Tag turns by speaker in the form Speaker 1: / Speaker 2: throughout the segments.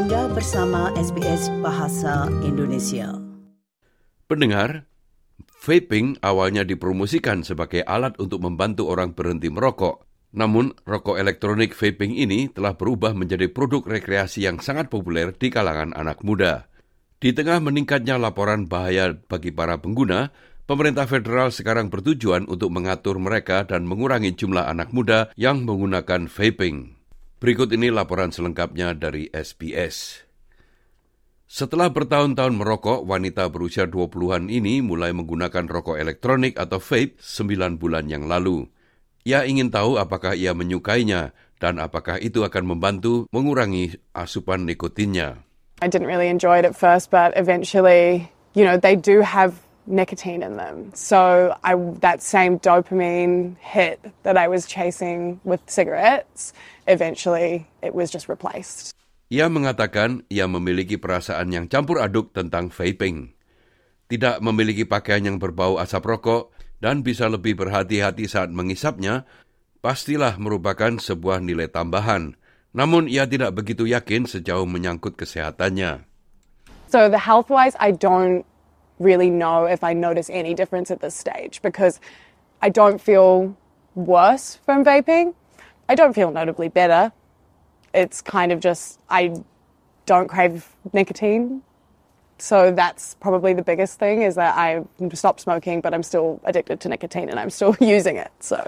Speaker 1: Anda bersama SBS Bahasa Indonesia.
Speaker 2: Pendengar, vaping awalnya dipromosikan sebagai alat untuk membantu orang berhenti merokok. Namun, rokok elektronik vaping ini telah berubah menjadi produk rekreasi yang sangat populer di kalangan anak muda. Di tengah meningkatnya laporan bahaya bagi para pengguna, pemerintah federal sekarang bertujuan untuk mengatur mereka dan mengurangi jumlah anak muda yang menggunakan vaping. Berikut ini laporan selengkapnya dari SBS. Setelah bertahun-tahun merokok, wanita berusia 20-an ini mulai menggunakan rokok elektronik atau vape 9 bulan yang lalu. Ia ingin tahu apakah ia menyukainya dan apakah itu akan membantu mengurangi asupan nikotinnya.
Speaker 3: I didn't really enjoy it at first, but eventually, you know, they do have nicotine in them. So I, that same dopamine hit that I was chasing with cigarettes, eventually it was just replaced.
Speaker 2: Ia mengatakan ia memiliki perasaan yang campur aduk tentang vaping. Tidak memiliki pakaian yang berbau asap rokok dan bisa lebih berhati-hati saat mengisapnya, pastilah merupakan sebuah nilai tambahan. Namun ia tidak begitu yakin sejauh menyangkut kesehatannya.
Speaker 3: So the health-wise, I don't really know if I notice any difference at this stage because I don't feel worse from vaping. I don't feel notably better. It's kind of just, I don't crave nicotine. So that's probably the biggest thing is that I stopped smoking, but I'm still addicted to nicotine and I'm still using it. So.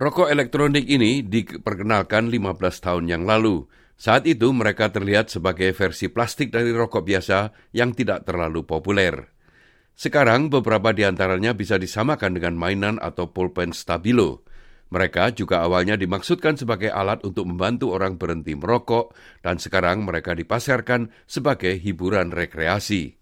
Speaker 2: Rokok elektronik ini diperkenalkan 15 tahun yang lalu. Saat itu mereka terlihat sebagai versi plastik dari rokok biasa yang tidak terlalu populer. Sekarang beberapa di antaranya bisa disamakan dengan mainan atau pulpen stabilo. Mereka juga awalnya dimaksudkan sebagai alat untuk membantu orang berhenti merokok dan sekarang mereka dipasarkan sebagai hiburan rekreasi.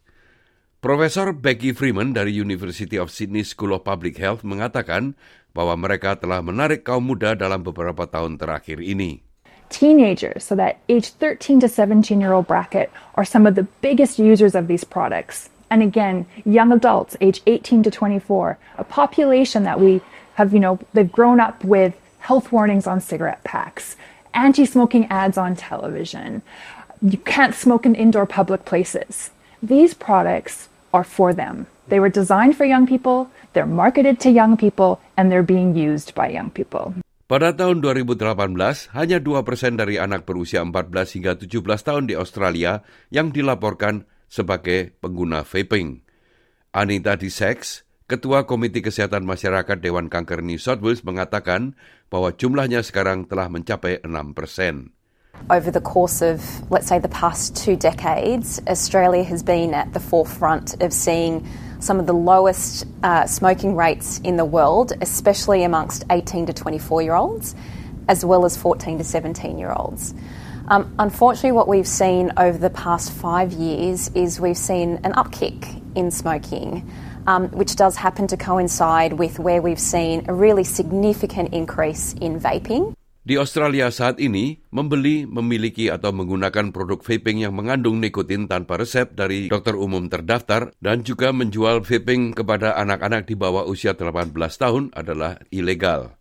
Speaker 2: Profesor Becky Freeman dari University of Sydney School of Public Health mengatakan bahwa mereka telah menarik kaum muda dalam beberapa tahun terakhir ini.
Speaker 4: Teenagers, so that age 13 to 17 year old bracket, are some of the biggest users of these products. And again, young adults, age 18 to 24, a population that we have, you know, they've grown up with health warnings on cigarette packs, anti smoking ads on television. You can't smoke in indoor public places. These products are for them. They were designed for young people, they're marketed to young people, and they're being used by young people.
Speaker 2: Pada tahun 2018, hanya 2% dari anak berusia 14 hingga 17 tahun di Australia yang dilaporkan sebagai pengguna vaping. Anita Dissex, Ketua Komite Kesehatan Masyarakat Dewan Kanker New South Wales mengatakan bahwa jumlahnya sekarang telah mencapai 6 persen.
Speaker 5: Over the course of, let's say, the past two decades, Australia has been at the forefront of seeing some of the lowest uh, smoking rates in the world, especially amongst 18 to 24 year olds, as well as 14 to 17 year olds. Um, unfortunately, what we've seen over the past five years is we've seen an upkick in smoking, um, which does happen to coincide with where we've seen a really significant increase in vaping.
Speaker 2: Di Australia saat ini, membeli, memiliki atau menggunakan produk vaping yang mengandung nikotin tanpa resep dari dokter umum terdaftar dan juga menjual vaping kepada anak-anak di bawah usia 18 tahun adalah ilegal.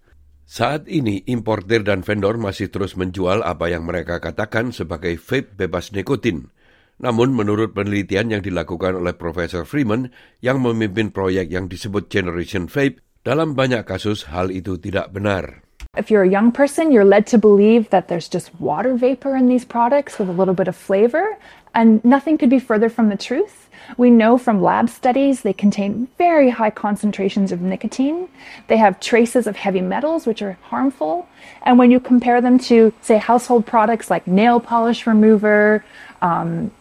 Speaker 2: Saat ini, importer dan vendor masih terus menjual apa yang mereka katakan sebagai vape bebas nikotin. Namun menurut penelitian yang dilakukan oleh Profesor Freeman yang memimpin proyek yang disebut Generation Vape, dalam banyak kasus hal itu tidak benar.
Speaker 4: If you're a young person, you're led to believe that there's just water vapor in these products with a little bit of flavor, and nothing could be further from the truth. We know from lab studies they contain very high concentrations of nicotine. They have traces of heavy metals, which are harmful. And when you compare them to, say, household products like nail polish remover, um,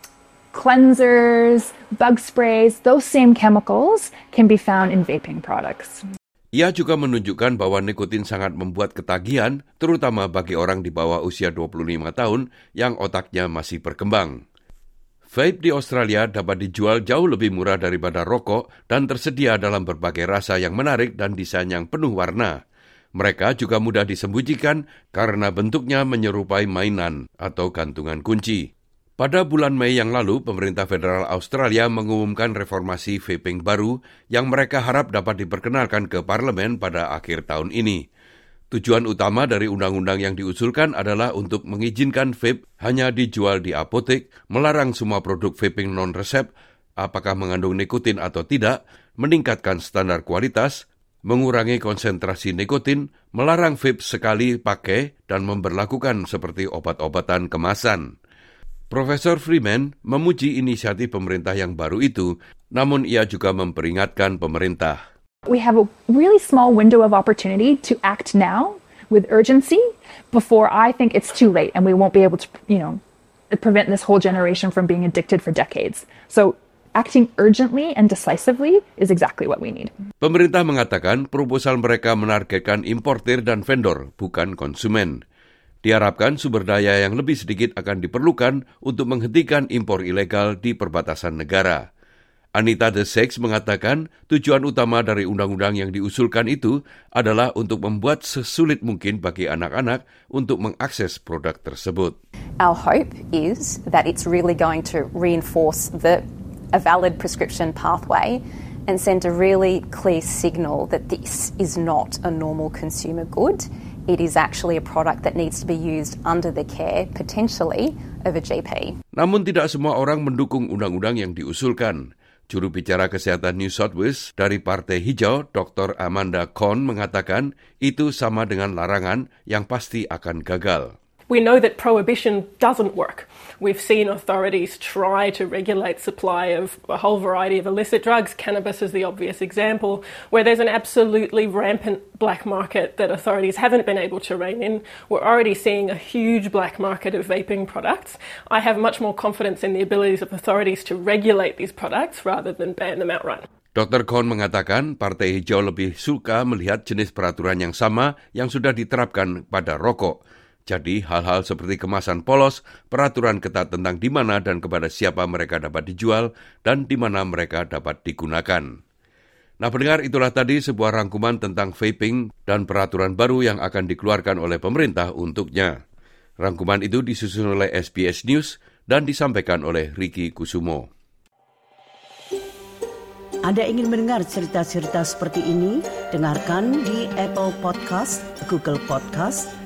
Speaker 4: cleansers, bug sprays, those same chemicals can be found in vaping products.
Speaker 2: Ia juga menunjukkan bahwa nikotin sangat membuat ketagihan, terutama bagi orang di bawah usia 25 tahun yang otaknya masih berkembang. Vape di Australia dapat dijual jauh lebih murah daripada rokok dan tersedia dalam berbagai rasa yang menarik dan desain yang penuh warna. Mereka juga mudah disembunyikan karena bentuknya menyerupai mainan atau gantungan kunci. Pada bulan Mei yang lalu, pemerintah federal Australia mengumumkan reformasi vaping baru yang mereka harap dapat diperkenalkan ke parlemen pada akhir tahun ini. Tujuan utama dari undang-undang yang diusulkan adalah untuk mengizinkan vape hanya dijual di apotek, melarang semua produk vaping non-resep, apakah mengandung nikotin atau tidak, meningkatkan standar kualitas, mengurangi konsentrasi nikotin, melarang vape sekali pakai, dan memperlakukan seperti obat-obatan kemasan. Profesor Freeman memuji inisiatif pemerintah yang baru itu, namun ia juga memperingatkan pemerintah.
Speaker 4: We have a really small window of opportunity to act now with urgency before I think it's too late and we won't be able to, you know, prevent this whole generation from being addicted for decades. So acting urgently and decisively is exactly what we need.
Speaker 2: Pemerintah mengatakan proposal mereka menargetkan importir dan vendor, bukan konsumen. Diharapkan sumber daya yang lebih sedikit akan diperlukan untuk menghentikan impor ilegal di perbatasan negara. Anita The Sex mengatakan tujuan utama dari undang-undang yang diusulkan itu adalah untuk membuat sesulit mungkin bagi anak-anak untuk mengakses produk tersebut.
Speaker 5: Our hope is that it's really going to reinforce the a valid prescription pathway and send a really clear signal that this is not a normal consumer good. It is actually a product that needs to be used under the care, potentially, of a GP.
Speaker 2: Namun tidak semua orang mendukung undang-undang yang diusulkan. Juru bicara kesehatan New South Wales dari Partai Hijau, Dr. Amanda Kohn mengatakan itu sama dengan larangan yang pasti akan gagal.
Speaker 6: We know that prohibition doesn't work. We've seen authorities try to regulate supply of a whole variety of illicit drugs. Cannabis is the obvious example, where there's an absolutely rampant black market that authorities haven't been able to rein in. We're already seeing a huge black market of vaping products. I have much more confidence in the abilities of authorities to regulate these products rather than ban them outright.
Speaker 2: Dr. Kohn mengatakan Partai Hijau lebih suka melihat jenis peraturan yang sama yang sudah diterapkan pada rokok. Jadi hal-hal seperti kemasan polos, peraturan ketat tentang di mana dan kepada siapa mereka dapat dijual dan di mana mereka dapat digunakan. Nah pendengar itulah tadi sebuah rangkuman tentang vaping dan peraturan baru yang akan dikeluarkan oleh pemerintah untuknya. Rangkuman itu disusun oleh SBS News dan disampaikan oleh Ricky Kusumo.
Speaker 1: Anda ingin mendengar cerita-cerita seperti ini? Dengarkan di Apple Podcast, Google Podcast,